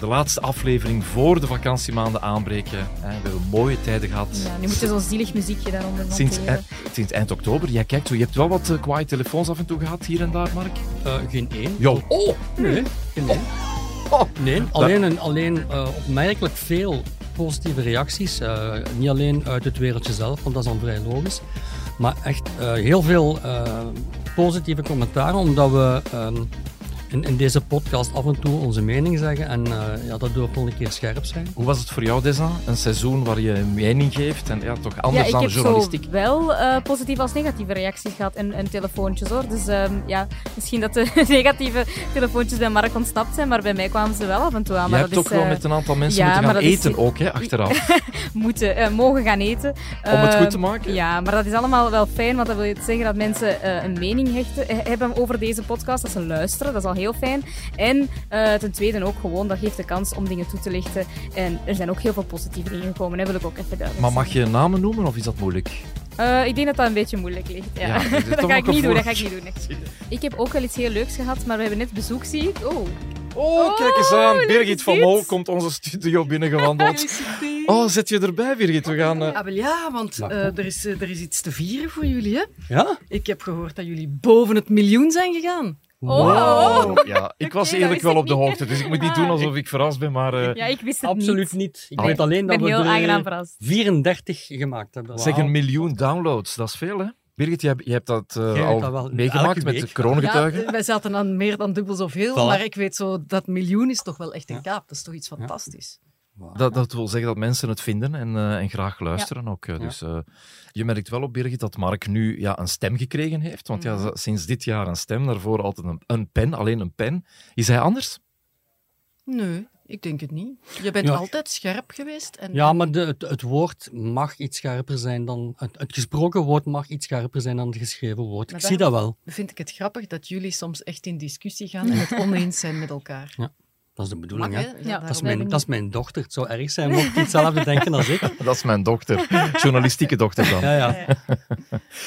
De laatste aflevering voor de vakantiemaanden aanbreken. Hè. We hebben mooie tijden gehad. Ja, nu moet je zo'n zielig muziekje daaronder Sinds, e- sinds eind oktober. Jij kijkt, zo, je hebt wel wat uh, kwaaie telefoons af en toe gehad hier en daar, Mark. Eh, geen één. Jo. Oh! Nee, geen één. Oh. Nee, alleen, een- alleen eh, opmerkelijk veel positieve reacties. Eh, niet alleen uit het wereldje zelf, want dat is dan vrij logisch. Maar echt eh, heel veel eh, positieve commentaren, omdat we ehm, in, in deze podcast af en toe onze mening zeggen. En eh, ja, dat doet wel een keer scherp zijn. Hoe was het voor jou, Desa? Een seizoen waar je een mening geeft en ja, toch Ja, anders ik dan heb journalistiek. zo wel eh, positieve als negatieve reacties gehad en, en telefoontjes hoor. Dus ehm, ja, misschien dat de negatieve telefoontjes bij Mark ontsnapt zijn, maar bij mij kwamen ze wel af en toe aan. Je Maar hebt dat ook is, wel eh, met een aantal mensen ja, moeten gaan is- eten ook, hè, achteraf. moeten, eh, mogen gaan eten. Om het goed te maken. Ja, maar dat is allemaal wel fijn, want dat wil zeggen dat mensen eh, een mening hechten, hebben over deze podcast, dat ze luisteren, dat is al heel fijn. En eh, ten tweede ook gewoon, dat geeft de kans om dingen toe te lichten. En er zijn ook heel veel positieve dingen gekomen, hè, wil ik ook even duidelijk Maar mag je namen noemen of is dat moeilijk? Eh, ik denk dat dat een beetje moeilijk ligt. Ja. Ja, zit dat ga ik niet doen. Dat ga ik niet doen. nee. Ik heb ook wel iets heel leuks gehad, maar we hebben net bezoek, zie ik. Oh, Oh, kijk eens aan. Birgit van. Mol komt onze studio binnengewandeld. Oh, zet je erbij, Birgit? We gaan... eh, wel ja, want eh, er, is, er is iets te vieren voor jullie, hè? Ja? Ik heb gehoord dat jullie boven het miljoen zijn gegaan. Oh. Ja, ik was eerlijk wel op de hoogte, dus ik moet niet doen alsof ik verrast ben, maar... eh, ja, ik wist het Absoluut niet. niet. Ik Nee, weet alleen dat ben we heel er aangenaam verrast. 34 gemaakt hebben. Zeg, Wauw. een miljoen downloads, dat is veel, hè? Birgit, je hebt, je hebt dat eh, Jij al dat meegemaakt met de coronagetuigen. Ja, wij zaten aan meer dan dubbel zoveel, Voilà. maar ik weet zo, dat miljoen is toch wel echt een Ja. kaap. Dat is toch iets fantastisch. Dat, dat wil zeggen dat mensen het vinden en, eh, en graag luisteren ook. eh. Dus eh, je merkt wel op, Birgit, dat Mark nu ja, een stem gekregen heeft. Want ja, Mhm. sinds dit jaar een stem, daarvoor altijd een, een pen, alleen een pen. Is hij anders? Nee, ik denk het niet. Je bent Ja. altijd scherp geweest. En, Ja, maar de, het, het woord mag iets scherper zijn dan... Het, het gesproken woord mag iets scherper zijn dan het geschreven woord. Maar Ik zie dat wel. vind ik het grappig dat jullie soms echt in discussie gaan en het oneens zijn met elkaar. Dat is de bedoeling, Mag, hè. Ja, Dat is, mijn, dat is mijn dochter. Het zou erg zijn mocht hij hetzelfde denken als ik. Dat is mijn dochter. Journalistieke dochter dan. Ja, ja.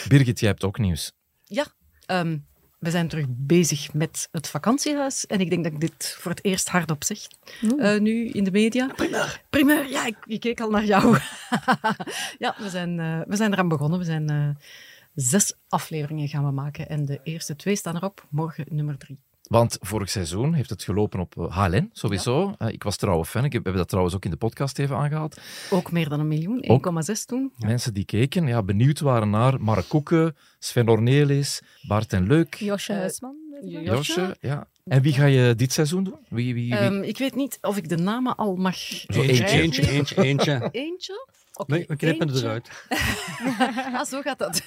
Birgit, jij hebt ook nieuws. Ja, ehm, we zijn terug bezig met het vakantiehuis. En ik denk dat ik dit voor het eerst hardop zeg. eh, nu in de media. Primeur. Primeur, ja, ik, ik keek al naar jou. ja, we zijn, eh, we zijn eraan begonnen. We zijn eh, zes afleveringen gaan we maken. En de eerste twee staan erop. Morgen nummer drie. Want vorig seizoen heeft het gelopen op eh, HLN, sowieso. Eh, ik was trouwe fan. Ik heb, we hebben dat trouwens ook in de podcast even aangehaald. Ook meer dan een miljoen, Ook. 1,6 toen. Mensen die keken, ja, benieuwd waren naar Mark Koeken, Sven Ornelis, Bart en Leuk, Josje Eh, Huisman. Josje. Josje. Ja. En wie ga je dit seizoen doen? Wie, wie, wie? Ehm, ik weet niet of ik de namen al mag Zo Eentje, eentje. eentje, eentje, eentje. Nee, we knippen eentje. eruit. Ah, zo gaat dat.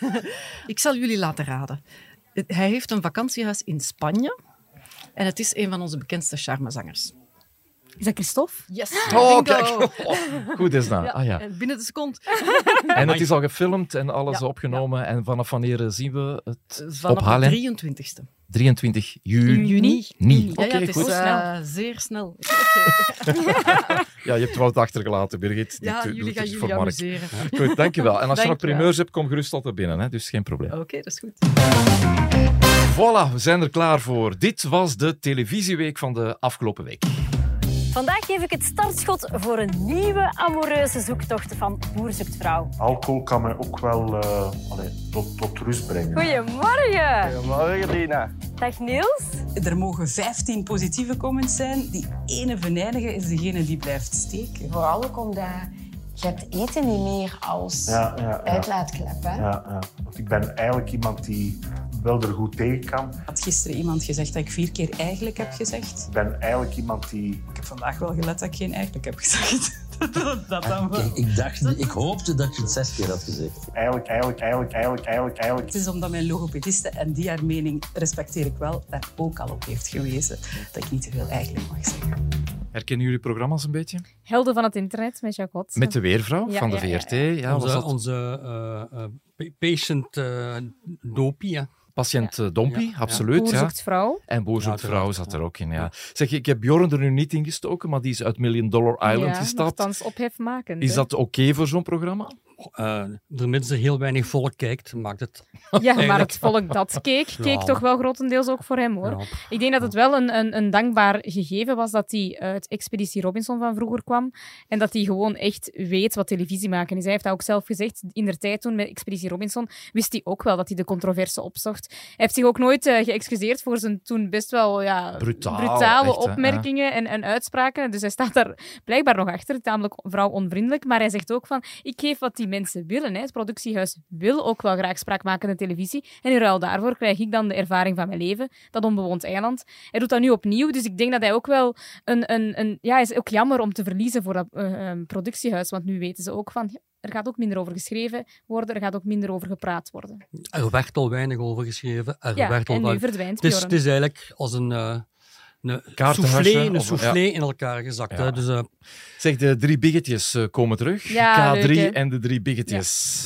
Ik zal jullie laten raden. Hij heeft een vakantiehuis in Spanje. En het is een van onze bekendste charmezangers. Is dat Christophe? Yes! Oh, bingo. kijk. Oh, goed is dat. Ja, Ah, ja. en binnen de seconde. En het is al gefilmd en alles Ja, opgenomen. En vanaf wanneer zien we het Vanaf op HLN? de 23e 23 juni. juni. Ja, Oké, ja, het is goed. eh, zeer snel. Oké. Ja, je hebt wel het achtergelaten, Birgit. Ja, Dit doet jullie gaan jullie amuseren. Goed, dankjewel. En als je nog primeurs hebt, kom gerust altijd binnen. Hè? Dus geen probleem. Oké, dat is goed. Voilà, we zijn er klaar voor. Dit was de televisieweek van de afgelopen week. Vandaag geef ik het startschot voor een nieuwe amoureuze zoektocht van Boer zoekt vrouw. Alcohol kan mij ook wel eh, allee, tot, tot rust brengen. Goedemorgen. Goedemorgen, Lina. Dag Niels. Er mogen 15 positieve comments zijn. Die ene venijnige is degene die blijft steken. Vooral ook omdat je hebt eten niet meer als Ja, ja, ja. uitlaatklep. Hè? ja, ja. Want ik ben eigenlijk iemand die wel er goed tegen kan. Had gisteren iemand gezegd dat ik vier keer eigenlijk heb gezegd. Ik ben eigenlijk iemand die... Ik heb vandaag wel gelet dat ik geen eigenlijk heb gezegd. dat dan wel. Ik, ik dacht, ik hoopte dat je het zes keer had gezegd. Eigenlijk, eigenlijk, eigenlijk, eigenlijk, eigenlijk, eigenlijk... Het is omdat mijn logopediste, en die haar mening respecteer ik wel, daar ook al op heeft gewezen dat ik niet te veel eigenlijk mag zeggen. Herkennen jullie programma's een beetje? Helden van het internet met Jacques Watts. Met de Weervrouw Ja, van de ja, ja, VRT. Ja, was onze onze eh, eh, pa- patient eh dopie, hè. Patiënt eh, Dompie, Ja, ja. absoluut. Boer Ja. zoekt vrouw. En Boer Ja, zoekt vrouw uiteraard, zat er ja. ook in. Ja. Zeg, ik heb Bjorn er nu niet in gestoken, maar die is uit Million Dollar Island ja, gestapt. nogthans ophef maken. Is dat oké voor zo'n programma? Uh, vermits er heel weinig volk kijkt, maakt het. Ja, maar het volk dat keek, keek toch wel grotendeels ook voor hem hoor. Ik denk dat het wel een, een, een dankbaar gegeven was dat hij uit Expeditie Robinson van vroeger kwam. En dat hij gewoon echt weet wat televisie maken is. Hij heeft dat ook zelf gezegd. In de tijd toen met Expeditie Robinson wist hij ook wel dat hij de controverse opzocht. Hij heeft zich ook nooit uh, geëxcuseerd voor zijn toen best wel ja, Brutaal, brutale echt, hè, opmerkingen en, en uitspraken. Dus hij staat daar blijkbaar nog achter, tamelijk vrouw onvriendelijk. Maar hij zegt ook van, ik geef wat die mensen willen. Hè. Het productiehuis wil ook wel graag spraakmakende televisie. En in ruil daarvoor krijg ik dan de ervaring van mijn leven, dat onbewoond eiland. Hij doet dat nu opnieuw, dus ik denk dat hij ook wel een... een, een ja, is ook jammer om te verliezen voor dat uh, productiehuis, want nu weten ze ook van... Er gaat ook minder over geschreven worden, er gaat ook minder over gepraat worden. Er werd al weinig over geschreven. Er ja, werd al en nu verdwijnt het is, het is eigenlijk als een, uh, een soufflé, een of- soufflé ja. in elkaar gezakt. Ja. Hè. Dus, uh, Zeg, de drie biggetjes eh, komen terug. Ja, K3 leuk, hè? en de drie biggetjes.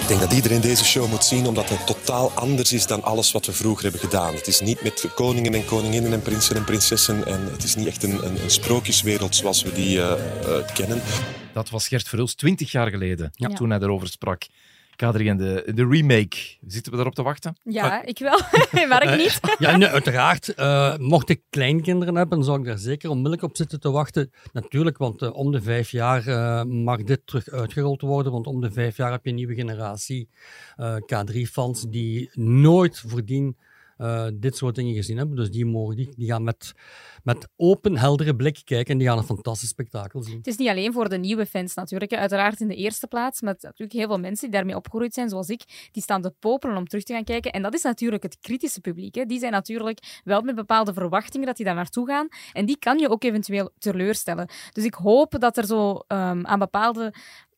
Ik denk dat iedereen deze show moet zien omdat het totaal anders is dan alles wat we vroeger hebben gedaan. Het is niet met koningen en koninginnen en prinsen en prinsessen en het is niet echt een, een, een sprookjeswereld zoals we die eh, eh, kennen. Dat was Gert Verhulst 20 jaar geleden, Ja. toen hij erover sprak. K3 en de, de remake. Zitten we daarop te wachten? Ja, ik wel. maar ik niet. ja, nee, uiteraard. eh, mocht ik kleinkinderen hebben, dan zou ik daar zeker onmiddellijk op zitten te wachten. Natuurlijk, want eh, om de vijf jaar eh, mag dit terug uitgerold worden. Want om de vijf jaar heb je een nieuwe generatie eh, K3-fans die nooit voordien eh, dit soort dingen gezien hebben. Dus die, mogen, die, gaan met, met open, heldere blik kijken en die gaan een fantastisch spektakel zien. Het is niet alleen voor de nieuwe fans natuurlijk. Uiteraard in de eerste plaats, maar natuurlijk heel veel mensen die daarmee opgegroeid zijn, zoals ik, die staan te popelen om terug te gaan kijken. En dat is natuurlijk het kritische publiek. Hè. Die zijn natuurlijk wel met bepaalde verwachtingen dat die daar naartoe gaan. En die kan je ook eventueel teleurstellen. Dus ik hoop dat er zo ehm, aan bepaalde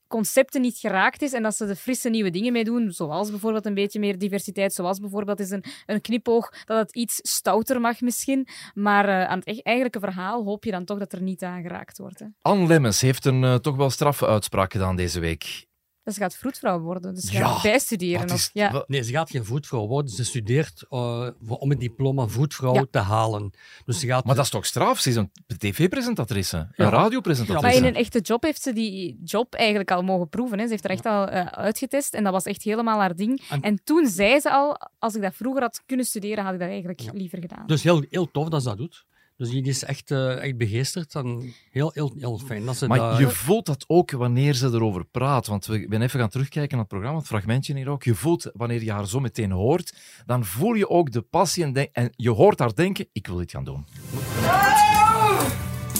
concepten niet geraakt is en dat ze er frisse nieuwe dingen mee doen, zoals bijvoorbeeld een beetje meer diversiteit, zoals bijvoorbeeld is een, een knipoog dat het iets stouter mag misschien, maar eh, aan het e- eigenlijke verhaal hoop je dan toch dat er niet aan geraakt wordt. Hè. Anne Lemmens heeft een eh, toch wel straffe uitspraak gedaan deze week. Dus ze gaat vroedvrouw worden, dus ze Ja, gaat bijstuderen. Of, ja. Nee, ze gaat geen voetvrouw worden. Ze studeert eh, voor- om het diploma voetvrouw Ja. te halen. Dus ze gaat Maar dat is toch straf? Ze is een tv-presentatrice, een Ja. Maar radiopresentatrice. in een echte job heeft ze die job eigenlijk al mogen proeven. Hè. Ze heeft er echt al eh, uitgetest en dat was echt helemaal haar ding. En- En toen zei ze al, als ik dat vroeger had kunnen studeren, had ik dat eigenlijk Ja. liever gedaan. Dus heel, heel tof dat ze dat doet. Dus die is echt, eh, echt begeesterd en heel, heel, heel fijn dat ze Maar dat... je voelt dat ook wanneer ze erover praat. Want we ik ben even gaan terugkijken naar het programma, het fragmentje hier ook. Je voelt, wanneer je haar zo meteen hoort, dan voel je ook de passie en, denk- en je hoort haar denken, ik wil dit gaan doen.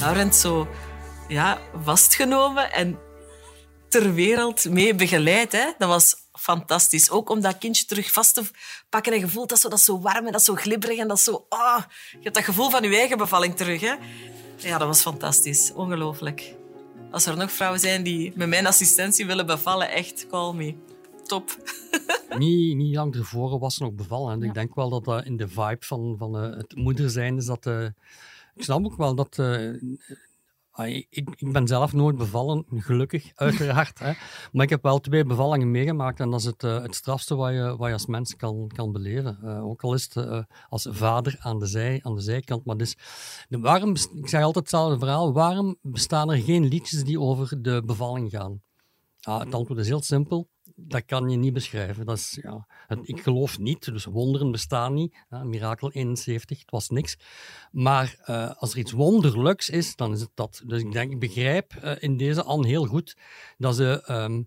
Laurent zo ja, vastgenomen en ter wereld mee begeleid. Hè. Dat was fantastisch. Ook om dat kindje terug vast te pakken en je voelt dat zo, dat zo warm en dat zo glibberig en dat zo... ah, je hebt dat gevoel van je eigen bevalling terug. Hè. Ja, dat was fantastisch. Ongelooflijk. Als er nog vrouwen zijn die met mijn assistentie willen bevallen, echt, call me. Top. niet, niet lang ervoor was ze nog bevallen. En ik denk wel dat dat in de vibe van, van eh, het moeder zijn is dat... eh, ik snap ook wel dat... eh, ik, ik ben zelf nooit bevallen, gelukkig, uiteraard. hè. Maar ik heb wel twee bevallingen meegemaakt en dat is het, eh, het strafste wat je, wat je als mens kan, kan beleven. Eh, ook al is het eh, als vader aan de, zij, aan de zijkant. Maar dus, de, waarom, ik zeg altijd hetzelfde verhaal, waarom bestaan er geen liedjes die over de bevalling gaan? Ja, het antwoord is heel simpel. Dat kan je niet beschrijven. Dat is, ja, ik geloof niet, dus wonderen bestaan niet. Mirakel 71, het was niks. Maar eh, als er iets wonderlijks is, dan is het dat. Dus ik denk, ik begrijp eh, in deze Anne heel goed dat ze ehm,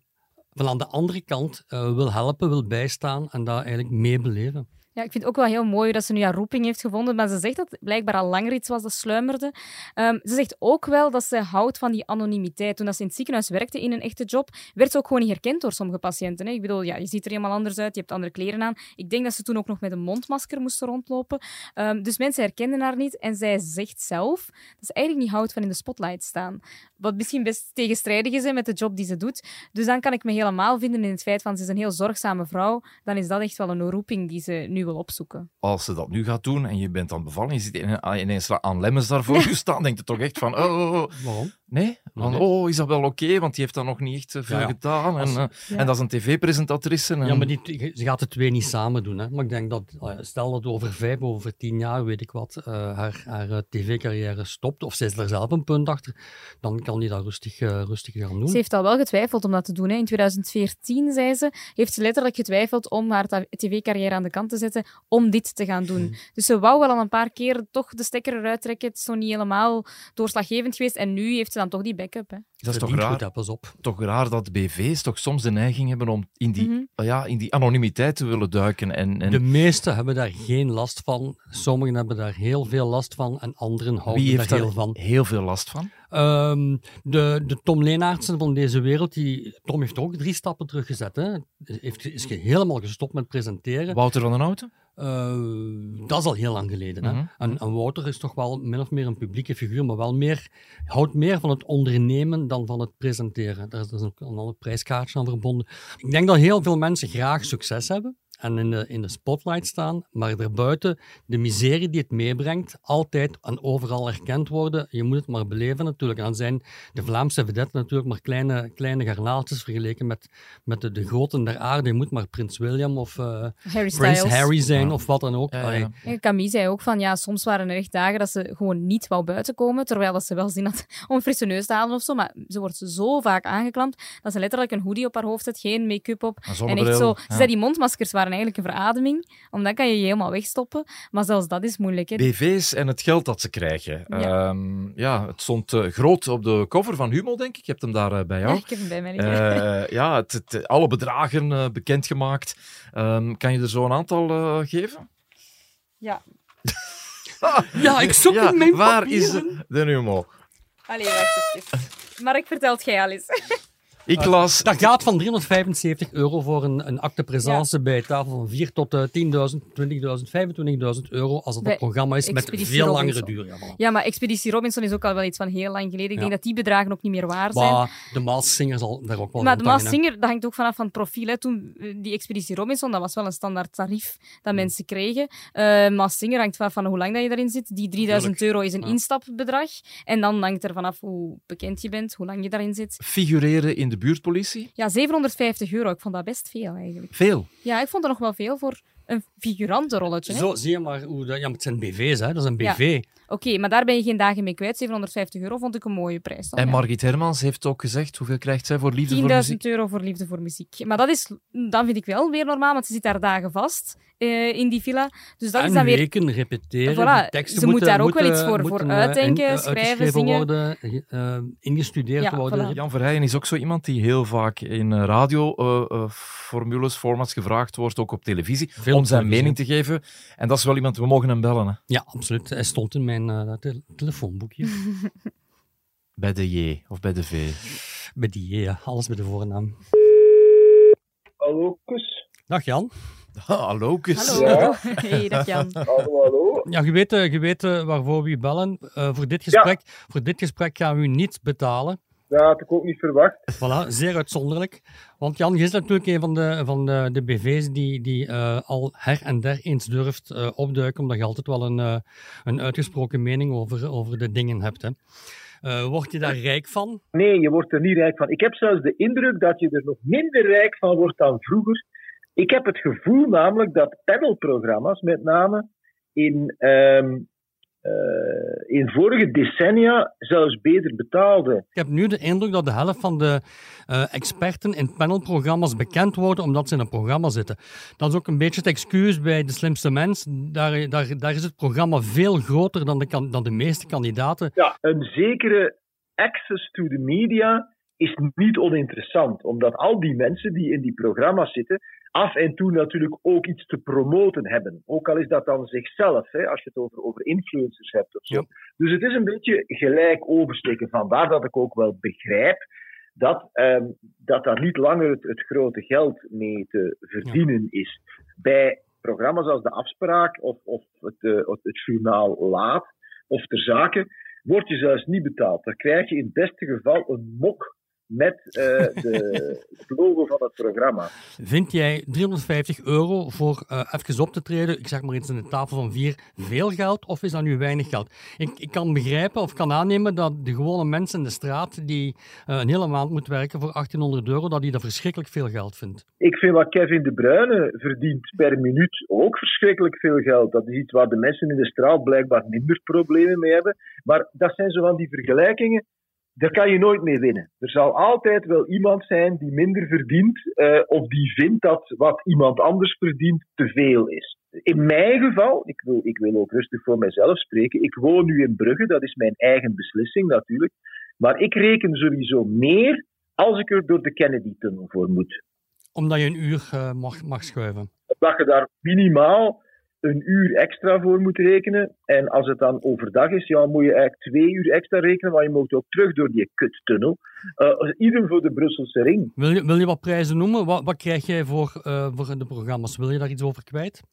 van aan de andere kant eh, wil helpen, wil bijstaan en dat eigenlijk meebeleven. Ik vind het ook wel heel mooi dat ze nu haar roeping heeft gevonden, maar ze zegt dat het blijkbaar al langer iets was dat sluimerde. Ehm, ze zegt ook wel dat ze houdt van die anonimiteit. Toen ze in het ziekenhuis werkte in een echte job, werd ze ook gewoon niet herkend door sommige patiënten. Hè. Ik bedoel, ja, je ziet er helemaal anders uit, je hebt andere kleren aan. Ik denk dat ze toen ook nog met een mondmasker moest rondlopen. Ehm, dus mensen herkenden haar niet en zij zegt zelf dat ze eigenlijk niet houdt van in de spotlight staan. Wat misschien best tegenstrijdig is met de job die ze doet. Dus dan kan ik me helemaal vinden in het feit van ze is een heel zorgzame vrouw. Dan is dat echt wel een roeping die ze nu wil opzoeken. Als ze dat nu gaat doen en je bent dan bevallen, je ziet ine- ineens aan Lemmens daarvoor staan, denkt je toch echt van, oh, oh, oh. Waarom? Nee? Van, Nee. oh, is dat wel oké? Want die heeft dan nog niet echt eh, veel Ja, ja. gedaan. En, Als- eh, Ja. en dat is een tv-presentatrice. En... Ja, maar die, ze gaat de twee niet samen doen. Hè. Maar ik denk dat, eh, stel dat over vijf, over tien jaar, weet ik wat, eh, haar, haar tv-carrière stopt, of zij is er zelf een punt achter, dan kan die dat rustig, rustig gaan doen. Ze heeft al wel getwijfeld om dat te doen. Hè. In 2014, zei ze, heeft ze letterlijk getwijfeld om haar tv-carrière aan de kant te zetten om dit te gaan doen. Dus ze wou wel al een paar keer toch de stekker eruit trekken. Het is nog niet helemaal doorslaggevend geweest. En nu heeft ze dan toch die backup. Hè. Dat is toch raar, goed, pas op. toch raar dat BV's toch soms de neiging hebben om in die, Mhm. ja, in die anonimiteit te willen duiken. En, en De meesten hebben daar geen last van. Sommigen hebben daar heel veel last van en anderen houden wie heeft daar heel van. heel veel last van? Ehm, de, de Tom Leenaertsen van deze wereld, die, Tom heeft ook drie stappen teruggezet. Hè. Heeft, is helemaal gestopt met presenteren. Wouter van den Houten? Eh, dat is al heel lang geleden. Hè. Mhm. en, en Wouter is toch wel min of meer een publieke figuur, maar wel meer, houdt meer van het ondernemen dan van het presenteren. Daar is, daar is ook een ander prijskaartje aan verbonden. Ik denk dat heel veel mensen graag succes hebben en in de, in de spotlight staan, maar daarbuiten de miserie die het meebrengt, altijd en overal erkend worden. Je moet het maar beleven natuurlijk. En dan zijn de Vlaamse vedetten natuurlijk maar kleine, kleine garnaaltjes vergeleken met, met de, de groten der aarde. Je moet maar Prins William of eh, Harry Prins. Harry zijn Ja. of wat dan ook. Ja, ja. Allee, En Camille zei ook van, ja, soms waren er echt dagen dat ze gewoon niet wou buiten komen, terwijl dat ze wel zin had om een frisse neus te halen of zo. Maar ze wordt zo vaak aangeklampt dat ze letterlijk een hoodie op haar hoofd zet, geen make-up op. En echt zo, ze ja. zei die mondmaskers waren eigenlijk een verademing, omdat kan je je helemaal wegstoppen. Maar zelfs dat is moeilijk. Hè. BV's en het geld dat ze krijgen. Ja. Ja, ja het stond eh, groot op de cover van Humo, denk ik. Je hebt hem daar eh, bij Ja, jou. ik heb hem bij mij liggen. Eh, ja, het, het- alle bedragen bekendgemaakt. Ehm, kan je er zo een aantal eh, geven? Ja. Ja, ik zoek ja, in mijn Waar papieren. is de, de Humo? Allee, wacht even. Mark, vertelt jij al eens. Ik las... Dat gaat van 375 euro voor een, een acte présence bij tafel van 4 tot eh, 10.000, 20.000, 25.000 euro als het Bij een programma is met veel Robinson. langere duur. Ja, voilà. Ja, maar Expeditie Robinson is ook al wel iets van heel lang geleden. Ik Ja. denk dat die bedragen ook niet meer waar zijn. Maar de Maas-Singer zal daar ook wel Maar de Maas. Singer, dat hangt ook vanaf van het profiel. Hè. Toen, eh, die Expeditie Robinson, dat was wel een standaard tarief dat mensen kregen. Eh Maas Singer hangt vanaf van hoe lang dat je daarin zit. Die 3000 Tuurlijk. euro is een Ja. instapbedrag. En dan hangt er vanaf hoe bekend je bent, hoe lang je daarin zit. Figureren in de buurtpolitie? Ja, 750 euro. Ik vond dat best veel eigenlijk. Veel. Ja, ik vond er nog wel veel voor een figurantenrolletje. hè. Zo zie je maar hoe dat... Ja, maar het zijn BV's, hè. Dat is een Ja. Oké, maar daar ben je geen dagen mee kwijt. 750 euro vond ik een mooie prijs. Dan, En. Margit Hermans heeft ook gezegd, hoeveel krijgt zij voor liefde voor 10.000 muziek? euro voor liefde voor muziek. Maar dat, is, dat vind ik wel weer normaal, want ze zit daar dagen vast eh, in die villa. Dus dat en is dan weer... weken repeteren. Voilà, teksten ze moet moeten, daar ook wel iets voor- voor moeten, eh, uitdenken, in- schrijven, zingen. worden, eh, ingestudeerd Ja, worden. voilà. Jan Verheijen is ook zo iemand die heel vaak in eh, radioformules, formats gevraagd wordt, ook op televisie, Veel om zijn televisie. mening te geven. En dat is wel iemand, we mogen hem bellen. Hè. Ja, absoluut. Hij stond in mijn eh, te- telefoonboekje. Bij de J of bij de V. bij die J, ja. alles bij de voornaam. Hallo, Kus. Dag Jan. hallo, Kus. Hallo. Ja. Hey, dag Jan. Hallo, hallo. Ja, je weet, eh, je weet eh, waarvoor we u bellen. Eh, voor, dit gesprek, voor dit gesprek gaan we u niet betalen. Dat had ik ook niet verwacht. Voilà, zeer uitzonderlijk. Want Jan, je is natuurlijk een van de, van de, de BV's die, die eh, al her en der eens durft eh, opduiken, omdat je altijd wel een, eh, een uitgesproken mening over, over de dingen hebt. Hè. Word je daar rijk van? Nee, je wordt er niet rijk van. Ik heb zelfs de indruk dat je er nog minder rijk van wordt dan vroeger. Ik heb het gevoel namelijk dat panelprogramma's met name in, ehm, eh, in vorige decennia zelfs beter betaalden. Ik heb nu de indruk dat de helft van de eh, experten in panelprogramma's bekend worden omdat ze in een programma zitten. Dat is ook een beetje het excuus bij de slimste mens. Daar, daar, daar is het programma veel groter dan de, dan de meeste kandidaten. Ja, een zekere access to the media is niet oninteressant, omdat al die mensen die in die programma's zitten, af en toe natuurlijk ook iets te promoten hebben. Ook al is dat dan zichzelf, hè, als je het over, over influencers hebt of zo. Dus het is een beetje gelijk oversteken. Vandaar dat ik ook wel begrijp dat ehm, dat daar niet langer het, het grote geld mee te verdienen is. Bij programma's als De Afspraak of, of het, eh, het journaal Laat of Ter Zaken word je zelfs niet betaald. Daar krijg je in het beste geval een mok met eh, de, het logo van het programma. Vind jij 350 euro voor uh, even op te treden, ik zeg maar iets in de tafel van vier, veel geld of is dat nu weinig geld? Ik, ik kan begrijpen of kan aannemen dat de gewone mensen in de straat die uh, een hele maand moet werken voor 1800 euro, dat die dat verschrikkelijk veel geld vindt. Ik vind wat Kevin De Bruyne verdient per minuut ook verschrikkelijk veel geld. Dat is iets waar de mensen in de straat blijkbaar minder problemen mee hebben. Maar dat zijn zo van die vergelijkingen daar kan je nooit mee winnen. Er zal altijd wel iemand zijn die minder verdient uh, of die vindt dat wat iemand anders verdient te veel is. In mijn geval, ik wil, ik wil ook rustig voor mezelf spreken, ik woon nu in Brugge, dat is mijn eigen beslissing natuurlijk, maar ik reken sowieso meer als ik er door de Kennedy-tunnel voor moet. Omdat je een uur uh, mag, mag schuiven? Dat je daar minimaal een uur extra voor moet rekenen. En als het dan overdag is, ja, moet je eigenlijk twee uur extra rekenen, want je moet ook terug door die kuttunnel. Uh, ieder voor de Brusselse ring. Wil je, wil je wat prijzen noemen? Wat, wat krijg jij voor, uh, voor de programma's? Wil je daar iets over kwijt?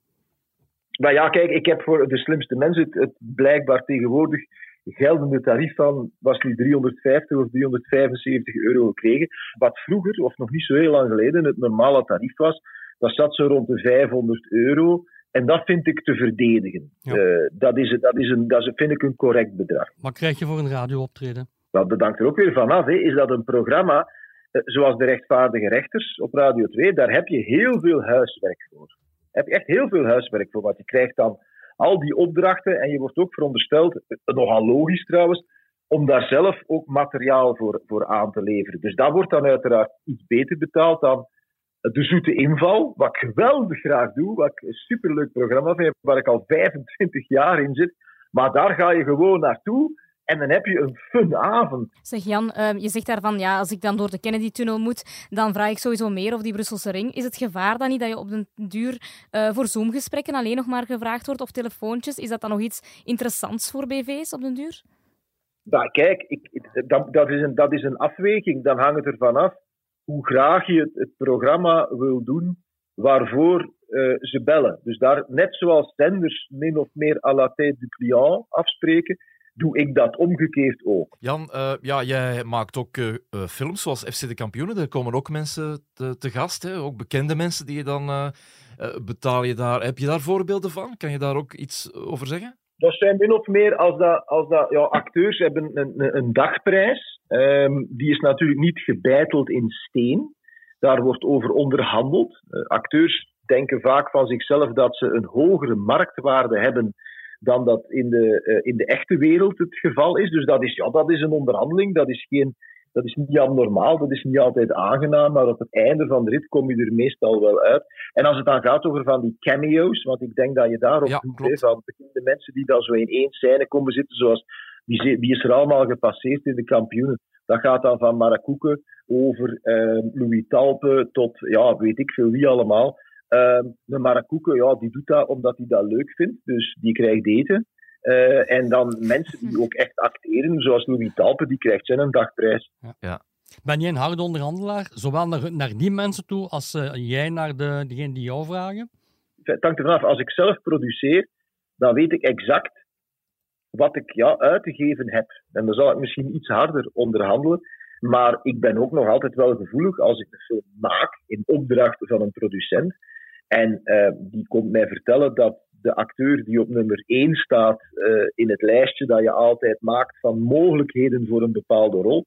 Nou ja, kijk, ik heb voor de slimste mensen het, het blijkbaar tegenwoordig geldende tarief van, was nu 350 of 375 euro gekregen. Wat vroeger, of nog niet zo heel lang geleden, het normale tarief was. Dat zat zo rond de 500 euro. En dat vind ik te verdedigen. Ja. Uh, dat, is, dat, is een, dat is, vind ik een correct bedrag. Wat krijg je voor een radiooptreden? Nou, dat hangt er ook weer vanaf. Hè. Is dat een programma uh, zoals De Rechtvaardige Rechters op Radio 2? Daar heb je heel veel huiswerk voor. Daar heb je echt heel veel huiswerk voor. Want je krijgt dan al die opdrachten en je wordt ook verondersteld, nogal logisch trouwens, om daar zelf ook materiaal voor, voor aan te leveren. Dus dat wordt dan uiteraard iets beter betaald dan de Zoete Inval, wat ik geweldig graag doe, wat ik een superleuk programma vind, waar ik al 25 jaar in zit. Maar daar ga je gewoon naartoe en dan heb je een fun avond. Zeg Jan, uh, je zegt daarvan, ja, als ik dan door de Kennedy-tunnel moet, dan vraag ik sowieso meer of die Brusselse ring. Is het gevaar dan niet dat je op den duur uh, voor Zoom-gesprekken alleen nog maar gevraagd wordt of telefoontjes? Is dat dan nog iets interessants voor BV's op den duur? Nou, kijk, ik, dat, dat, is een, dat is een afweging. Dan hangt het ervan af hoe graag je het, programma wil doen waarvoor uh, ze bellen. Dus daar, net zoals zenders min of meer à la tête du client afspreken, doe ik dat omgekeerd ook. Jan, uh, ja, jij maakt ook uh, films zoals FC de Kampioenen. Er komen ook mensen te, te gast, hè? ook bekende mensen die je dan betaal je daar. Heb je daar voorbeelden van? Kan je daar ook iets over zeggen? Dat zijn min of meer als dat, als dat ja, acteurs hebben een, een dagprijs. Um, die is natuurlijk niet gebeiteld in steen. Daar wordt over onderhandeld. Uh, acteurs denken vaak van zichzelf dat ze een hogere marktwaarde hebben dan dat in de, uh, in de echte wereld het geval is. Dus dat is, ja, dat is een onderhandeling. Dat is, geen, dat is niet abnormaal. Dat is niet altijd aangenaam. Maar op het einde van de rit kom je er meestal wel uit. En als het dan gaat over van die cameo's, want ik denk dat je daarop ja, doet, hè, van de mensen die dan zo in één scène komen zitten, zoals die, die is er allemaal gepasseerd in de kampioenen. Dat gaat dan van Marakoeken over uh, Louis Talpe tot, ja, weet ik veel wie allemaal. Uh, de Marakoeken, ja, die doet dat omdat hij dat leuk vindt, dus die krijgt eten. Uh, en dan mensen die ook echt acteren, zoals Louis Talpe, die krijgt zijn een dagprijs. Ja. ja. Ben jij een harde onderhandelaar, zowel naar, naar die mensen toe als uh, jij naar de, degene die jou vragen? Het hangt ervan af. Als ik zelf produceer, dan weet ik exact wat ik ja, uit te geven heb. En dan zal ik misschien iets harder onderhandelen. Maar ik ben ook nog altijd wel gevoelig als ik een film maak in opdracht van een producent. En uh, die komt mij vertellen dat de acteur die op nummer 1 staat uh, in het lijstje dat je altijd maakt van mogelijkheden voor een bepaalde rol,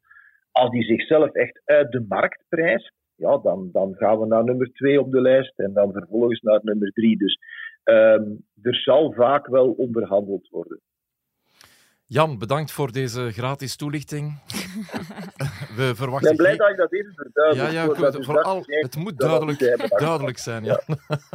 als die zichzelf echt uit de markt prijst, ja, dan, dan gaan we naar nummer 2 op de lijst en dan vervolgens naar nummer 3. Dus um, er zal vaak wel onderhandeld worden. Jan, bedankt voor deze gratis toelichting. We verwachten. Ik ben blij dat ik dat even verduidelijk. Ja, ja, voor, vooral, het moet duidelijk, duidelijk zijn. Ja.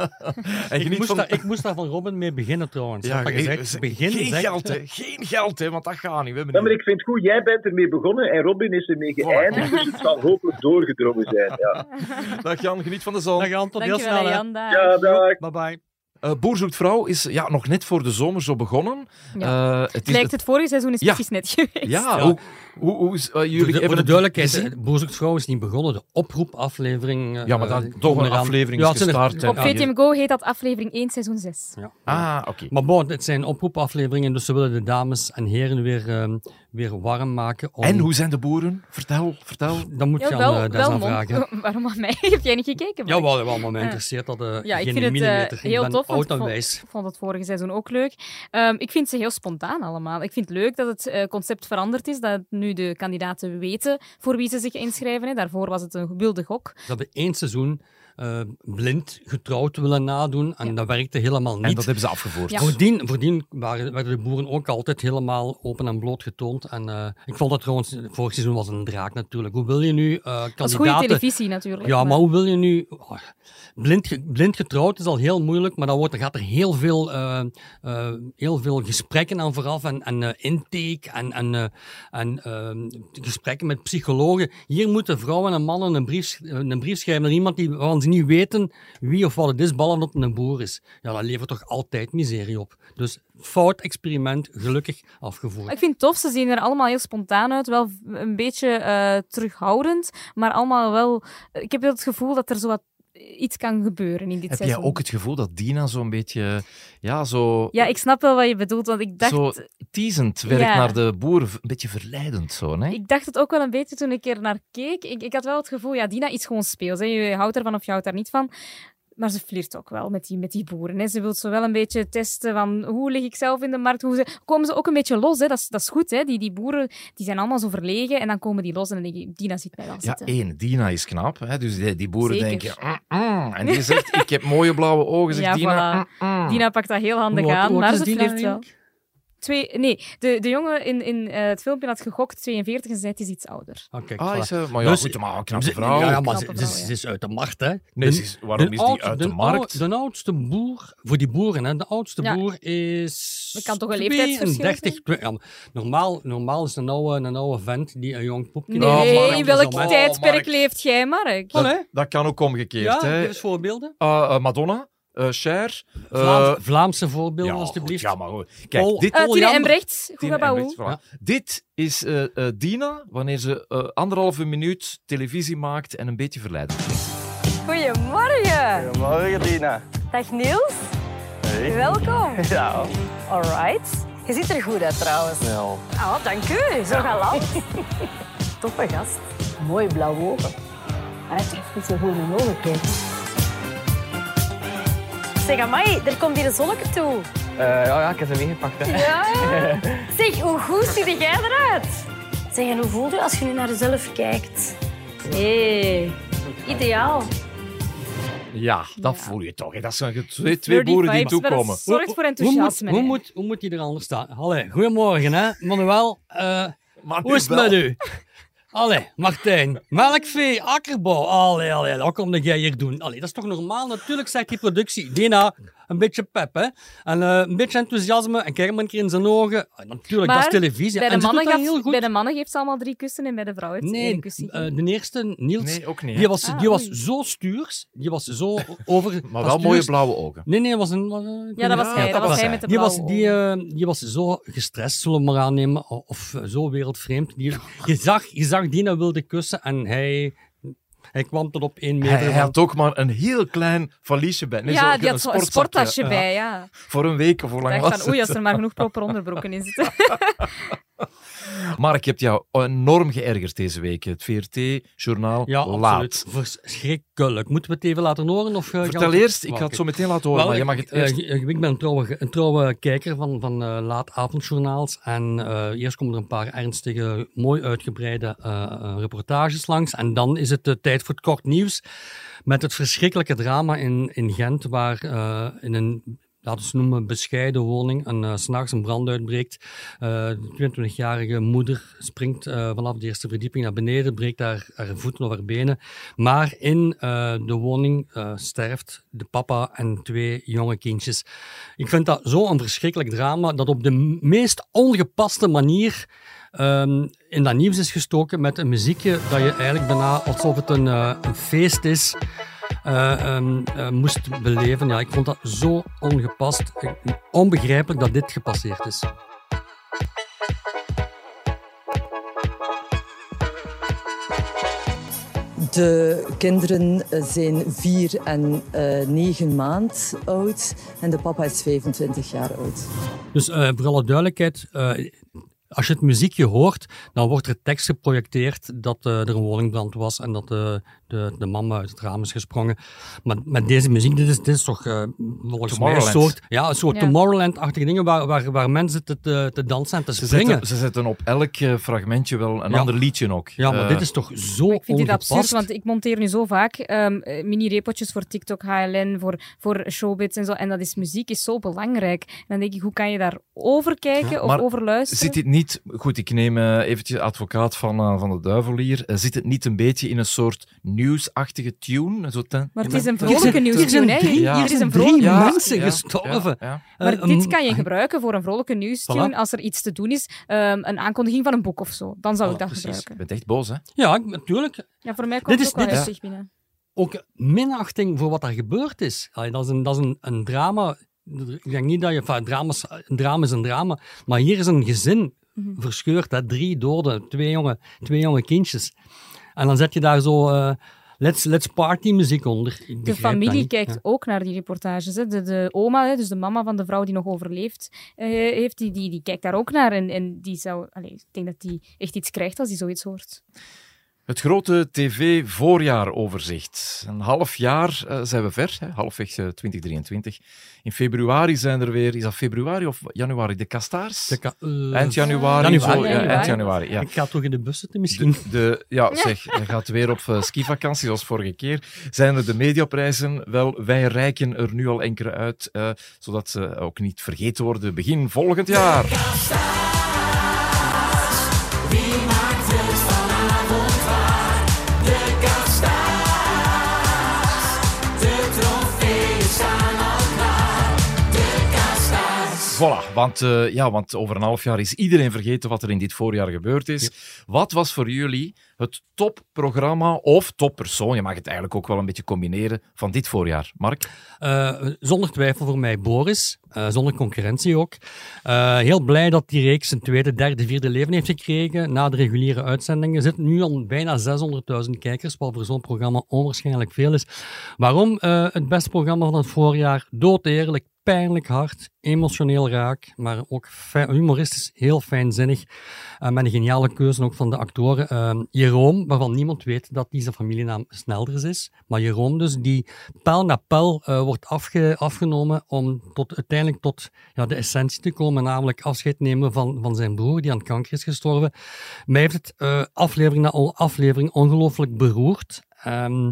en ik, moest van... daar, ik moest daar van Robin mee beginnen trouwens. Ja, gezegd, begin, geen zegt... geld, hè. Geen geld, hè, want dat gaat niet. We ja, maar ik vind het goed, jij bent ermee begonnen en Robin is ermee geëindigd, dus het zal hopelijk doorgedrongen zijn. Ja. Dag Jan, geniet van de zon. Dag Jan, tot heel snel. Jan, dag. Ja, dag. Bye bye. Uh, Boer zoekt vrouw is ja, nog net voor de zomer zo begonnen. Ja. Uh, het, is, Lijkt het vorige seizoen is precies net geweest. Ja, ja. hoe, hoe, hoe is, uh, jullie de, Voor de duidelijkheid, Boer zoekt vrouw is niet begonnen. De oproepaflevering... ja, maar dan toch een aflevering is gestart. Op VTM Go heet dat aflevering 1, seizoen 6. Ja. Ah, oké. Okay. Maar bon, het zijn oproepafleveringen, dus ze willen de dames en heren weer, um, weer warm maken. Om... En hoe zijn de boeren? Vertel, vertel. Dan moet je Ja, aan uh, wel aan mond. vragen. Waarom aan mij? Heb jij niet gekeken? Ja, wel, wel, maar mij Ah. interesseert dat uh, Ja, ik geen vind het eh, millimeter. heel ik ben tof. oud ik en vond, wijs. ik vond het vorige seizoen ook leuk. Ehm, ik vind ze heel spontaan allemaal. Ik vind het leuk dat het eh, concept veranderd is. Dat nu de kandidaten weten voor wie ze zich inschrijven. Hè. Daarvoor was het een wilde gok. Ze hebben één seizoen uh, blind getrouwd willen nadoen en dat werkte helemaal niet. En dat hebben ze afgevoerd. Ja. Voordien, voordien waren, werden de boeren ook altijd helemaal open en bloot getoond. En uh, ik vond dat trouwens, vorig seizoen was een draak natuurlijk. Hoe wil je nu uh, kandidaten... Dat is goede televisie natuurlijk. Ja, maar hoe wil je nu... Oh, blind, blind getrouwd is al heel moeilijk, maar dan, wordt, dan gaat er heel veel, uh, uh, heel veel gesprekken aan vooraf en, en uh, intake en, en, uh, en uh, gesprekken met psychologen. Hier moeten vrouwen en mannen een brief, een brief schrijven naar iemand die, waarvan ze niet weten wie of wat het is, dat het een boer is. Ja, dat levert toch altijd miserie op. Dus fout experiment, gelukkig afgevoerd. Ik vind tof, ze zien er allemaal heel spontaan uit. Wel een beetje uh, terughoudend, maar allemaal wel... Ik heb het gevoel dat er zo wat iets kan gebeuren in dit Heb seizoen. jij ook het gevoel dat Dina zo'n beetje, ja, zo... Ja, ik snap wel wat je bedoelt, want ik dacht... Zo teasend werkt Ja. naar de boeren, een beetje verleidend zo, hè? Ik dacht het ook wel een beetje toen ik er naar keek. Ik, ik had wel het gevoel, ja, Dina is gewoon speels. Hè. Je houdt ervan of je houdt daar niet van. Maar ze flirt ook wel met die, met die boeren. Hè. Ze wil zo wel een beetje testen van hoe lig ik zelf in de markt. Hoe ze... Komen ze ook een beetje los, hè. Dat, is, dat is goed. Hè. Die, die boeren die zijn allemaal zo verlegen en dan komen die los en dan denk ik, Dina zit mij wel Ja, zitten. één, Dina is knap, hè? dus die, die boeren Zeker. denken... "Mm, mm." En die zegt, ik heb mooie blauwe ogen, zegt Ja, Dina. voilà. "Mm, mm." Dina pakt dat heel handig aan, maar ze flirt wel. Twee, nee, de, de jongen in, in uh, het filmpje had gegokt 42 en zei het is iets ouder. Ah, kijk, Ah, voilà. is ze- maar ja, Dus- goed, maar een knappe vrouw. Ja, ja, maar ze, vrouw, ze- ja. ze is uit de markt, hè. Nee, De- is- waarom is die oud- uit de ou- markt? De oudste boer, voor die boeren, hè, de oudste Ja. boer is... Er kan toch een leeftijdsverschil 32, twe- ja, normaal, normaal is een oude, een oude vent die een jong poepje... Nee, Oh, Mark, in dat is welk tijdperk Mark. leeft jij, Mark? Allee. Dat kan ook omgekeerd, Ja, hè? geef eens voorbeelden. Ah, eh, Madonna, eh Cher... eh, Vlaams- Vlaamse voorbeelden, ja, alstublieft. goed, ja, maar goed. Kijk, Paul- dit... Uh. Dit is eh, eh, Dina, wanneer ze eh, anderhalve minuut televisie maakt en een beetje verleidend is. Goedemorgen. Goedemorgen, Dina. Dag Niels. Hey. Welkom. Ja. Alright. Je ziet er goed uit trouwens. Ja. Oh, dank u. Zo galant. Toffe gast. Mooi blauwe ogen. Hij heeft echt niet zo goed in ogen kijken. Zeg, amai, er komt hier een zonneke toe. Uh, ja, ja, ik heb ze meegepakt. Hè. Ja. Zeg, hoe goed zie jij eruit? Zeg, en hoe voelt u als je nu naar jezelf kijkt? Hé, ideaal. Ja, dat Ja. voel je toch. hè. Dat zijn twee, twee boeren die toekomen. Zorgt voor Hoe moet, enthousiasme. hoe, moet, hoe moet die er anders staan? Allee, goedemorgen, hè, Manuel. Eh, Maar hoe is het met u? Allee, Martijn. Melkvee, akkerbouw. Allee, allee, wat kom jij hier doen? Allee, dat is toch normaal? Natuurlijk zegt die productie. Dina, een beetje pep, hè. En eh, een beetje enthousiasme. En kijk maar een keer in zijn ogen. Ah, natuurlijk, dat is Maar televisie. Bij de, en mannen gaf- heel goed. bij de mannen geeft ze allemaal drie kussen en bij de vrouw heeft ze één Nee, kusje. eh, de eerste, Niels, Nee, ook niet. die, was, Ah, die was oei. zo stuurs. Die was zo over... Maar wel mooie blauwe ogen. Nee, nee, was een... was een- ja, dat was Ja, hij. dat Dat was was hij met de Die blauwe was, die, ogen. eh, die was zo gestrest, zullen we maar aannemen, of zo wereldvreemd. Die, je, zag, je zag Dina wilde kussen en hij, hij kwam tot op één meter. Hij, hij had ook maar een heel klein valiesje bij. Nee, ja, zo, die had zo een sportzakje. sporttasje Ja. bij, ja. Voor een week of hoe lang was van, oei, het? als er maar genoeg proper onderbroeken in zitten. Mark, je hebt jou enorm geërgerd deze week. Het VRT-journaal Ja, Laat. absoluut. Verschrikkelijk. Moeten we het even laten horen? Of, eh, Vertel eerst, ik ga het zo meteen laten horen, Wel, maar je mag het eh, eerst... eh, ik ben een trouwe, een trouwe kijker van, van eh, laat-avondjournaals. En eh, eerst komen er een paar ernstige, mooi uitgebreide eh, eh, reportages langs. En dan is het de tijd voor het kort nieuws. Met het verschrikkelijke drama in, in Gent, waar eh, in een laten we noemen, bescheiden woning. En uh, s'nachts een brand uitbreekt. Uh, de 22-jarige moeder springt uh, vanaf de eerste verdieping naar beneden, breekt haar, haar voeten of haar benen. Maar in de woning sterft de papa en twee jonge kindjes. Ik vind dat zo'n verschrikkelijk drama, dat op de meest ongepaste manier um, in dat nieuws is gestoken met een muziekje dat je eigenlijk bijna alsof het een, een feest is. Uh, um, uh, moest beleven. Ja, ik vond dat zo ongepast. Onbegrijpelijk dat dit gepasseerd is. De kinderen zijn vier en uh, negen maand oud en de papa is 25 jaar oud. Dus uh, voor alle duidelijkheid, uh, als je het muziekje hoort, dan wordt er tekst geprojecteerd dat eh, er een woningbrand was en dat de, de, de mama uit het raam is gesprongen. Maar met deze muziek, dit is, dit is toch uh, volgens mij een soort, ja, een soort Ja. Tomorrowland-achtige dingen waar, waar, waar mensen te, te, te dansen en te Ze springen. zetten, ze zetten op elk eh, fragmentje wel een Ja. ander liedje ook. Ja, maar dit is toch zo Ik vind dit absurd, want ik monteer nu zo vaak ehm, eh, mini-repotjes voor TikTok, HLN, voor, voor showbits en zo. En dat is muziek is zo belangrijk. En dan denk ik, hoe kan je daar over kijken of maar over luisteren? Zit dit niet, goed, ik neem eh, eventjes advocaat van, eh, van de duivel hier, Eh, zit het niet een beetje in een soort nieuwsachtige tune? Zo ten- Maar het is een vrolijke nieuwstune, hier zijn hè? drie- Ja. hier is zijn een drie vrolijke Ja, mensen ja, gestorven. ja, ja. Maar dit kan je gebruiken voor een vrolijke nieuwstune Voilà. als er iets te doen is. Ehm, een aankondiging van een boek of zo. Dan zou ik dat Precies. gebruiken. Je bent echt boos, hè? Ja, natuurlijk. Ja, voor mij komt Dit het is- ook wel dit is- binnen. Ook minachting voor wat er gebeurd is. Allee, dat is een, dat is een, een drama. Ik denk niet dat je... Enfin, drama's, een drama is een drama. Maar hier is een gezin Mhm. verscheurd. Hè? Drie doden, twee jonge, twee jonge kindjes. En dan zet je daar zo... eh, let's, let's party muziek onder. De dat familie kijkt Ja. ook naar die reportages. Hè. De, de oma, hè, dus de mama van de vrouw die nog overleefd eh, heeft, die, die, die kijkt daar ook naar. En, en die zou, allee, ik denk dat die echt iets krijgt als die zoiets hoort. Het grote tv-voorjaaroverzicht. Een half jaar eh, zijn we ver, hè? halfweg eh, 2023. In februari zijn er weer, is dat februari of januari, de Kastaars? De ka- eh, eind januari. januari. zo, ja, Januari. eind januari, ja. Ik ga toch in de bus zitten misschien. De, de, ja, zeg, je gaat weer op eh, skivakantie zoals vorige keer. Zijn er de mediaprijzen? Wel, wij reiken er nu al enkele uit, eh, zodat ze ook niet vergeten worden begin volgend jaar. Voilà, want, eh, ja, want over een half jaar is iedereen vergeten wat er in dit voorjaar gebeurd is. Wat was voor jullie het topprogramma of toppersoon, je mag het eigenlijk ook wel een beetje combineren, van dit voorjaar? Mark? Eh, zonder twijfel voor mij Boris, eh, zonder concurrentie ook. Eh, heel blij dat die reeks een tweede, derde, vierde leven heeft gekregen na de reguliere uitzendingen. Er zitten nu al bijna 600.000 kijkers, wat voor zo'n programma onwaarschijnlijk veel is. Waarom eh, het beste programma van het voorjaar? Doodeerlijk, pijnlijk hard, emotioneel raak, maar ook humoristisch heel fijnzinnig. Eh, met een geniale keuze ook van de actoren. Eh, Jeroen, waarvan niemand weet dat die zijn familienaam Snelders is. Maar Jeroen dus, die pijl na pijl eh, wordt afge- afgenomen om tot, uiteindelijk tot ja, de essentie te komen, namelijk afscheid nemen van, van zijn broer die aan kanker is gestorven. Mij heeft het eh, aflevering na aflevering ongelooflijk beroerd. Ehm,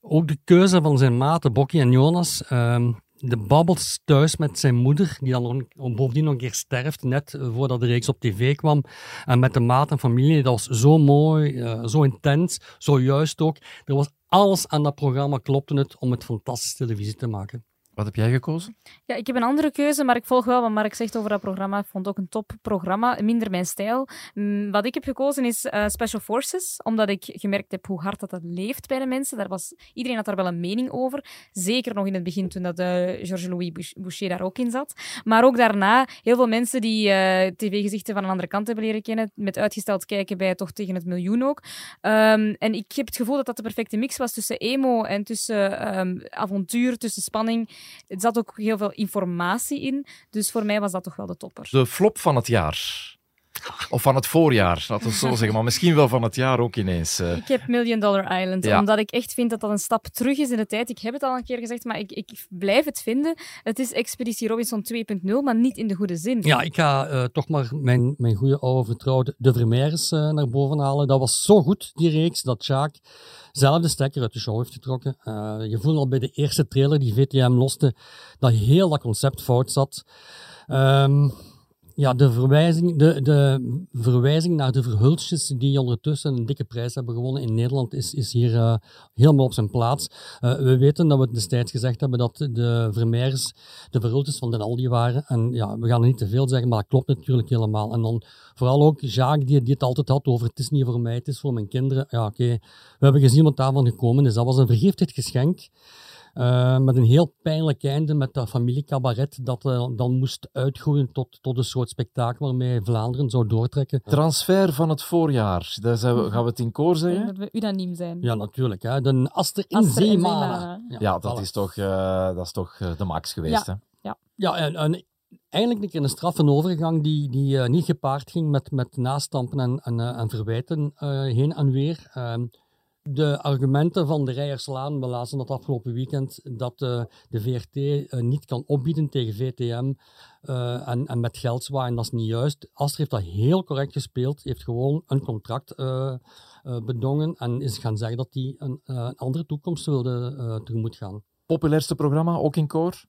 ook de keuze van zijn maten, Bokkie en Jonas. ehm, de babbels thuis met zijn moeder, die dan bovendien nog een keer sterft, net voordat de reeks op tv kwam. En met de maat en familie, dat was zo mooi, eh, zo intens, zo juist ook. Er was alles aan dat programma, klopte het, om het fantastische televisie te maken. Wat heb jij gekozen? Ja, ik heb een andere keuze, maar ik volg wel wat Mark zegt over dat programma. Ik vond het ook een topprogramma, minder mijn stijl. Mm, Wat ik heb gekozen is eh, Special Forces, omdat ik gemerkt heb hoe hard dat, dat leeft bij de mensen. Daar was, iedereen had daar wel een mening over. Zeker nog in het begin, toen dat eh, Georges-Louis Bouch- Boucher daar ook in zat. Maar ook daarna, heel veel mensen die eh, tv-gezichten van een andere kant hebben leren kennen, met uitgesteld kijken bij toch tegen het miljoen ook. Ehm, en ik heb het gevoel dat dat de perfecte mix was tussen emo en tussen ehm, avontuur, tussen spanning. Er zat ook heel veel informatie in. Dus voor mij was dat toch wel de topper. De flop van het jaar. Of van het voorjaar, laten we het zo zeggen. Maar misschien wel van het jaar ook ineens. eh. Ik heb Million Dollar Island, Ja. omdat ik echt vind dat dat een stap terug is in de tijd. Ik heb het al een keer gezegd, maar ik, ik blijf het vinden. Het is Expeditie Robinson 2.0, maar niet in de goede zin. Ja, ik ga eh, toch maar mijn, mijn goede oude vertrouwde De Vermeers eh, naar boven halen. Dat was zo goed, die reeks, dat Jacques zelf de stekker uit de show heeft getrokken. Eh, je voelde al bij de eerste trailer die VTM loste, dat heel dat concept fout zat. Ehm, ja, de verwijzing, de, de verwijzing naar de verhulstjes die ondertussen een dikke prijs hebben gewonnen in Nederland is, is hier eh, helemaal op zijn plaats. Eh, we weten dat we destijds gezegd hebben dat de Vermeers de verhulstjes van Den Aldi waren. En ja, we gaan er niet te veel zeggen, maar dat klopt natuurlijk helemaal. En dan vooral ook Jacques, die, die het altijd had over het is niet voor mij, het is voor mijn kinderen. Ja, oké. We hebben gezien wat daarvan gekomen is. Dat was een vergiftigd geschenk. Eh, met een heel pijnlijk einde met dat familiecabaret dat eh, dan moest uitgroeien tot, tot een soort spektakel waarmee Vlaanderen zou doortrekken. Transfer van het voorjaar. Daar zijn we, gaan we het in koor zeggen? dat we unaniem zijn. Ja, natuurlijk. Hè. De Aster in Aster. Ja, dat, voilà. is toch, eh, dat is toch eh, de max geweest. Ja. Hè? Ja. Ja, en, en eigenlijk een keer een straffe overgang die, die eh, niet gepaard ging met, met nastampen en, en, eh, en verwijten eh, heen en weer. De argumenten van de Rijerslaan, we lazen dat afgelopen weekend, dat eh, de VRT eh, niet kan opbieden tegen VTM eh, en, met geld zwaaien, dat is niet juist. Aster heeft dat heel correct gespeeld, heeft gewoon een contract bedongen en is gaan zeggen dat hij een, een andere toekomst wilde tegemoet gaan. Populairste programma, ook in koor?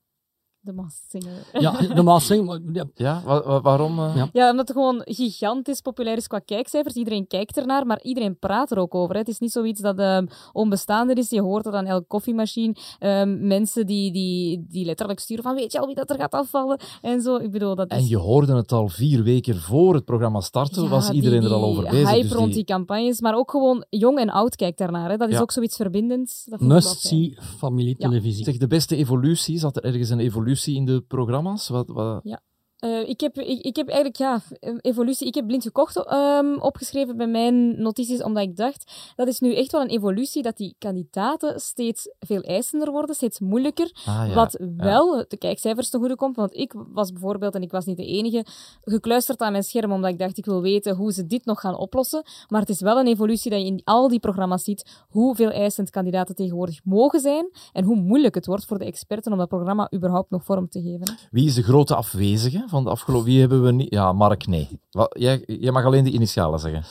De Masked Singer. Ja, zingen, maar ja, Ja, wa- wa- waarom? eh? Ja. Ja, omdat het gewoon gigantisch populair is qua kijkcijfers. Iedereen kijkt ernaar, maar iedereen praat er ook over. hè. Het is niet zoiets dat ehm, onbestaande is. Je hoort dat aan elke koffiemachine. Ehm, mensen die, die, die letterlijk sturen van weet je al wie dat er gaat afvallen? En zo. Ik bedoel, dat is... En je hoorde het al vier weken voor het programma startte, Ja, was die- iedereen er al over bezig. hype dus rond die- die campagnes, maar ook gewoon jong en oud kijkt daarnaar. Hè. Dat is Ja. ook zoiets verbindends. Dat vind ik wel must fijn. see familietelevisie. Zeg, de beste evolutie, zat er ergens een evolutie in de programma's? Wat, wat... Ja. Eh, ik, heb, ik, ik heb eigenlijk, ja, eh, evolutie. Ik heb blind gekocht ehm, opgeschreven bij mijn notities, omdat ik dacht, dat is nu echt wel een evolutie, dat die kandidaten steeds veel eisender worden, steeds moeilijker. Ah, ja, Wat ja. wel de kijkcijfers ten goede komt, want ik was bijvoorbeeld, en ik was niet de enige, gekluisterd aan mijn scherm, omdat ik dacht, ik wil weten hoe ze dit nog gaan oplossen. Maar het is wel een evolutie dat je in al die programma's ziet, hoeveel eisend kandidaten tegenwoordig mogen zijn, en hoe moeilijk het wordt voor de experten om dat programma überhaupt nog vorm te geven. Wie is de grote afwezige van de afgelopen... Wie hebben we niet... Ja, Mark, nee. Wat, jij, jij mag alleen de initialen zeggen.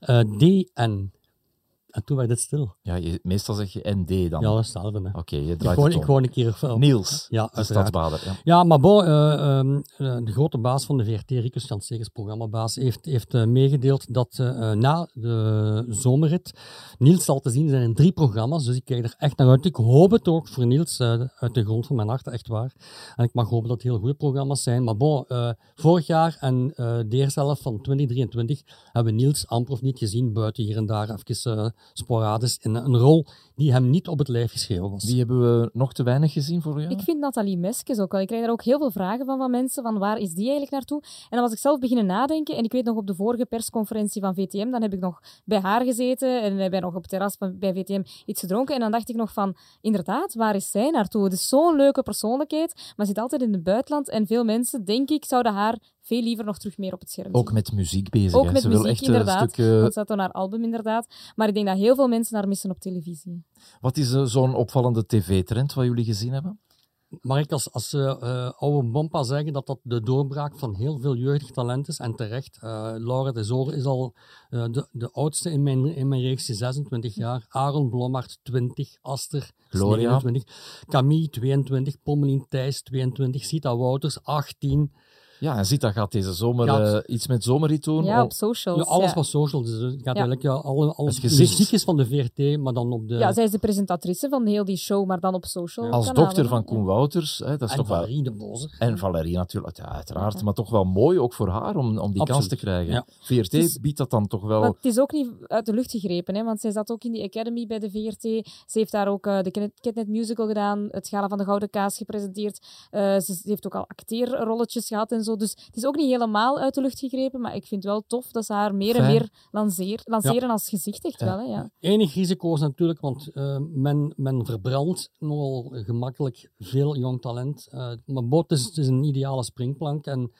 Eh, DN. En toen werd het stil. Ja, je, meestal zeg je ND dan. Ja, dat is hetzelfde. Oké, je Ik draait gewoon, het ik gewoon een keer op. Niels, ja, de stadsbader. Ja. Ja, maar bon, eh, ehm, eh, de grote baas van de VRT, Rikus Jansegers, programmabaas, heeft, heeft eh, meegedeeld dat na de zomerrit Niels zal te zien zijn in drie programma's. Dus ik kijk er echt naar uit. Ik hoop het ook voor Niels uit de grond van mijn hart, echt waar. En ik mag hopen dat het heel goede programma's zijn. Maar bon, vorig jaar en de eerste helft van 2023 hebben we Niels amper of niet gezien, buiten hier en daar even sporadisch in een rol die hem niet op het lijf geschreven was. Die hebben we nog te weinig gezien voor jou? Ik vind Nathalie Meskes ook wel. Ik krijg daar ook heel veel vragen van van mensen, van waar is die eigenlijk naartoe? En dan was ik zelf beginnen nadenken, en ik weet nog op de vorige persconferentie van VTM, dan heb ik nog bij haar gezeten en hebben nog op het terras bij VTM iets gedronken. En dan dacht ik nog van, inderdaad, waar is zij naartoe? Het is zo'n leuke persoonlijkheid, maar zit altijd in het buitenland. En veel mensen, denk ik, zouden haar veel liever nog terug meer op het scherm zien. Ook met muziek bezig. Ook hè. met Ze wil muziek, echt een inderdaad. stuk, eh, Want ze had dan haar album, inderdaad. Maar ik denk dat heel veel mensen haar missen op televisie. Wat is eh, zo'n opvallende tv-trend wat jullie gezien hebben? Mag ik als, als eh, eh, oude bompa zeggen dat dat de doorbraak van heel veel jeugdig talent is? En terecht. Eh, Laura de Zoor is al eh, de, de oudste in mijn, in mijn reeks, 26 jaar. Aaron Blommert, 20. Aster, Gloria. 29. Camille, 22. Pommelien Thijs, 22. Sita Wouters, 18. Ja, en Zita gaat deze zomer Gaat- eh, iets met zomerrit doen. Ja, op socials. Ja, alles ja. wat social. Dus het gaat eigenlijk ja, alle, alles Het muziek is van de VRT, maar dan op de... Ja, zij is de presentatrice van heel die show, maar dan op social Als dochter van Koen Wouters. Hè, dat is en toch wel... Valerie de Bozer. En Valerie natuurlijk, ja, uiteraard. Maar toch wel mooi, ook voor haar, om, om die kans te krijgen. ja. VRT biedt dat dan toch wel... Maar het is ook niet uit de lucht gegrepen, hè, want zij zat ook in die Academy bij de VRT. Ze heeft daar ook eh, de Catnet Musical gedaan, het Gala van de Gouden Kaas gepresenteerd. Eh, ze, ze heeft ook al acteerrolletjes gehad en zo. Dus het is ook niet helemaal uit de lucht gegrepen, maar ik vind het wel tof dat ze haar meer en meer lanceer, lanceren als gezicht, echt wel. Hè, ja. Enig risico is natuurlijk, want eh, men, men verbrandt nogal gemakkelijk veel jong talent. Eh, maar Bot is, het is een ideale springplank. En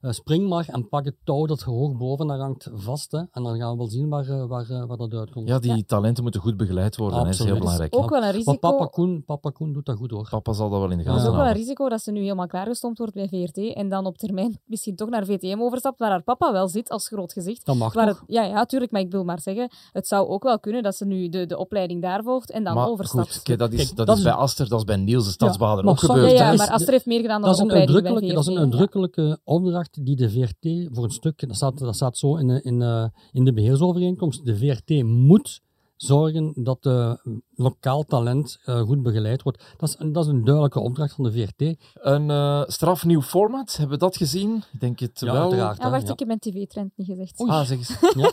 eh, spring maar en pak het touw dat hoog boven daar hangt vast. Hè, en dan gaan we wel zien waar, waar, waar dat uitkomt. Ja, die talenten moeten goed begeleid worden. hè, is heel belangrijk. Ook wel een Maar risico. papa Koen, papa Koen doet dat goed hoor. Papa zal dat wel in de Dat is gaten ook wel een houden. risico dat ze nu helemaal klaargestompt wordt bij VRT en dan op termijn misschien toch naar VTM overstapt, waar haar papa wel zit als groot gezicht. Dat mag Waar het- ja, ja, tuurlijk, maar ik wil maar zeggen, het zou ook wel kunnen dat ze nu de, de opleiding daar volgt en dan Maar overstapt. goed, kijk, dat is, Kijk, dat dat is is- bij Aster, dat is bij Niels de Stadsbader ook gebeurd. ja, maar Aster heeft meer gedaan dan dat een opleiding dat is een uitdrukkelijke opdracht die de VRT voor een stuk, dat staat, dat staat zo in, de- in, eh, in de beheersovereenkomst, de VRT moet zorgen dat de lokaal talent eh, goed begeleid wordt. Dat is, een- dat is een duidelijke opdracht van de VRT. Een eh, strafnieuw format, hebben we dat gezien? Ik denk het Ja, wel. Ja, hè, wacht, ja. ik heb mijn tv-trend niet gezegd. Ah, zeg eens. Ja.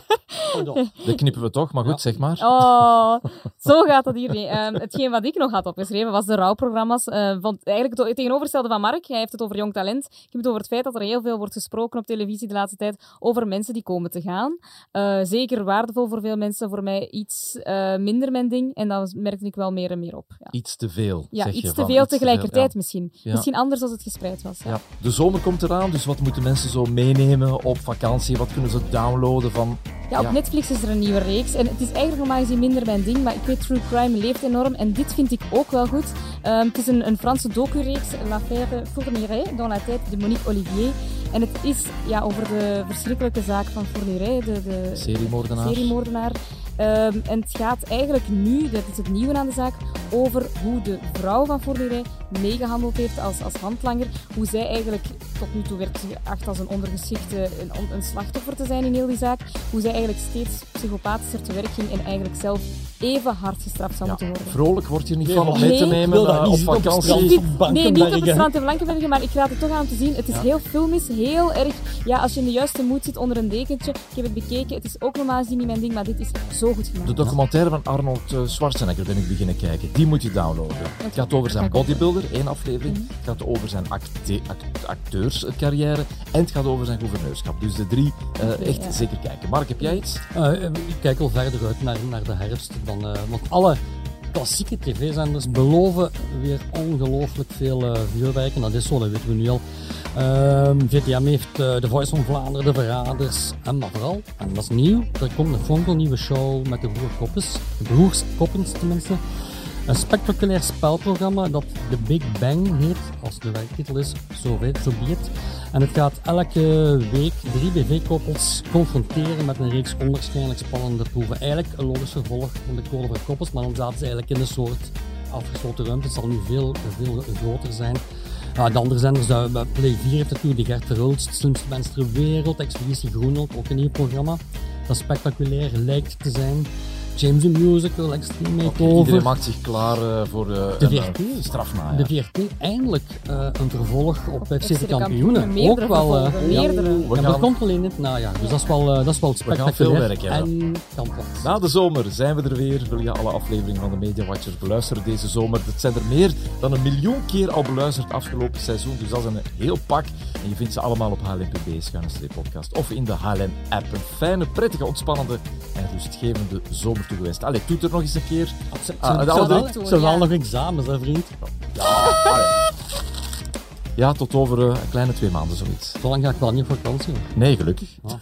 Pardon. Dat knippen we toch, maar goed, zeg maar. Oh, zo gaat dat hier niet. Ehm, hetgeen wat ik nog had opgeschreven was de rouwprogramma's. eh want eigenlijk het tegenovergestelde van Mark. Hij heeft het over jong talent. Ik heb het over het feit dat er heel veel wordt gesproken op televisie de laatste tijd over mensen die komen te gaan. Eh, zeker waardevol voor veel mensen. Voor mij iets eh, minder mijn ding. En dat merkte ik wel meer en meer op. Ja, Iets te veel. ja zeg je, iets te van, veel iets te tegelijkertijd ja. misschien. Ja. Misschien anders als het gespreid was. Ja. Ja. De zomer komt eraan, dus wat moeten mensen zo meenemen op vakantie? Wat kunnen ze downloaden van... Ja, op Netflix is er een nieuwe reeks. En het is eigenlijk normaal gezien minder mijn ding, maar ik weet True Crime leeft enorm. En dit vind ik ook wel goed. Ehm, het is een, een Franse docu-reeks, L'affaire Fourniret, dans la tête de Monique Olivier. En het is ja, over de verschrikkelijke zaak van Fourniret, de, de Seriemoordenaar. seriemoordenaar. Ehm, en het gaat eigenlijk nu, dat is het nieuwe aan de zaak, over hoe de vrouw van Fourniret meegehandeld heeft als, als handlanger. Hoe zij eigenlijk tot nu toe werd geacht als een ondergeschikte, een, een slachtoffer te zijn in heel die zaak. Hoe zij eigenlijk steeds psychopathischer te werk ging en eigenlijk zelf even hard gestraft zou moeten worden. Vrolijk wordt je niet Nee, van om nee, mee te nemen niet op vakantie. nee, niet op het strand in Blankenbergen, maar ik raad het toch aan om te zien. Het is Ja. heel filmisch, heel erg. Ja, als je in de juiste moed zit onder een dekentje. Ik heb het bekeken. Het is ook normaal gezien niet mijn ding, maar dit is zo goed gemaakt. De documentaire van Arnold eh, Schwarzenegger ben ik beginnen kijken. Die moet je downloaden. Het gaat over zijn bodybuilder, één aflevering. Het gaat over zijn acte- act- En het gaat over zijn gouverneurschap. Dus de drie eh, echt ja. zeker kijken. Mark, heb jij iets? Eh, ik kijk al verder uit naar, naar de herfst. Dan, eh, want alle klassieke tv-zenders beloven weer ongelooflijk veel eh vuurwerk. En dat is zo, dat weten we nu al. Ehm, VTM heeft eh, The Voice van Vlaanderen, De Verraders. En maar vooral, en dat is nieuw, er komt een fonkelnieuwe show met de broer Koppens. De broers Koppens tenminste. Een spectaculair spelprogramma dat The Big Bang heet, als de werktitel is, zo weet, zo be it. En het gaat elke week drie BV-koppels confronteren met een reeks onwaarschijnlijk spannende proeven. Eigenlijk een logisch vervolg van de van koppels, maar dan zaten ze eigenlijk in een soort afgesloten ruimte. Het zal nu veel, veel groter zijn. Ja, de andere zenders, uh, Play 4 heeft natuurlijk de Gert Verhulst, Slimste Mens ter Wereld, Expeditie Groenland, ook een nieuw programma. Dat spectaculair lijkt te zijn. James the Musical, Extreme Makeover. Iedereen maakt zich klaar eh, voor eh, De een eh, VRT. strafnajaar. De VRT eindelijk eh, een vervolg op FC de Kampioenen. Ook meerdere wel. eh, meerdere. ja, gaan- dat komt alleen in het najaar. Dus dat is wel, dat is wel We gaan spectaculair. veel werk hebben. En kan plaats. Na de zomer zijn we er weer. Wil je alle afleveringen van de Media Watchers beluisteren deze zomer? Het zijn er meer dan een miljoen keer al beluisterd afgelopen seizoen. Dus dat is een heel pak. En je vindt ze allemaal op HLNPB, schuine podcast. Of in de HLN-app. Een fijne, prettige, ontspannende en rustgevende zomer toegewenst. Allee, doe het er nog eens een keer. Ze Ah, ze- ze wel nog examens, hè, vriend. Ja, allee. ja, tot over eh, een kleine twee maanden zoiets. Zo lang ga ik wel niet op vakantie. hoor. Nee, gelukkig. Ja.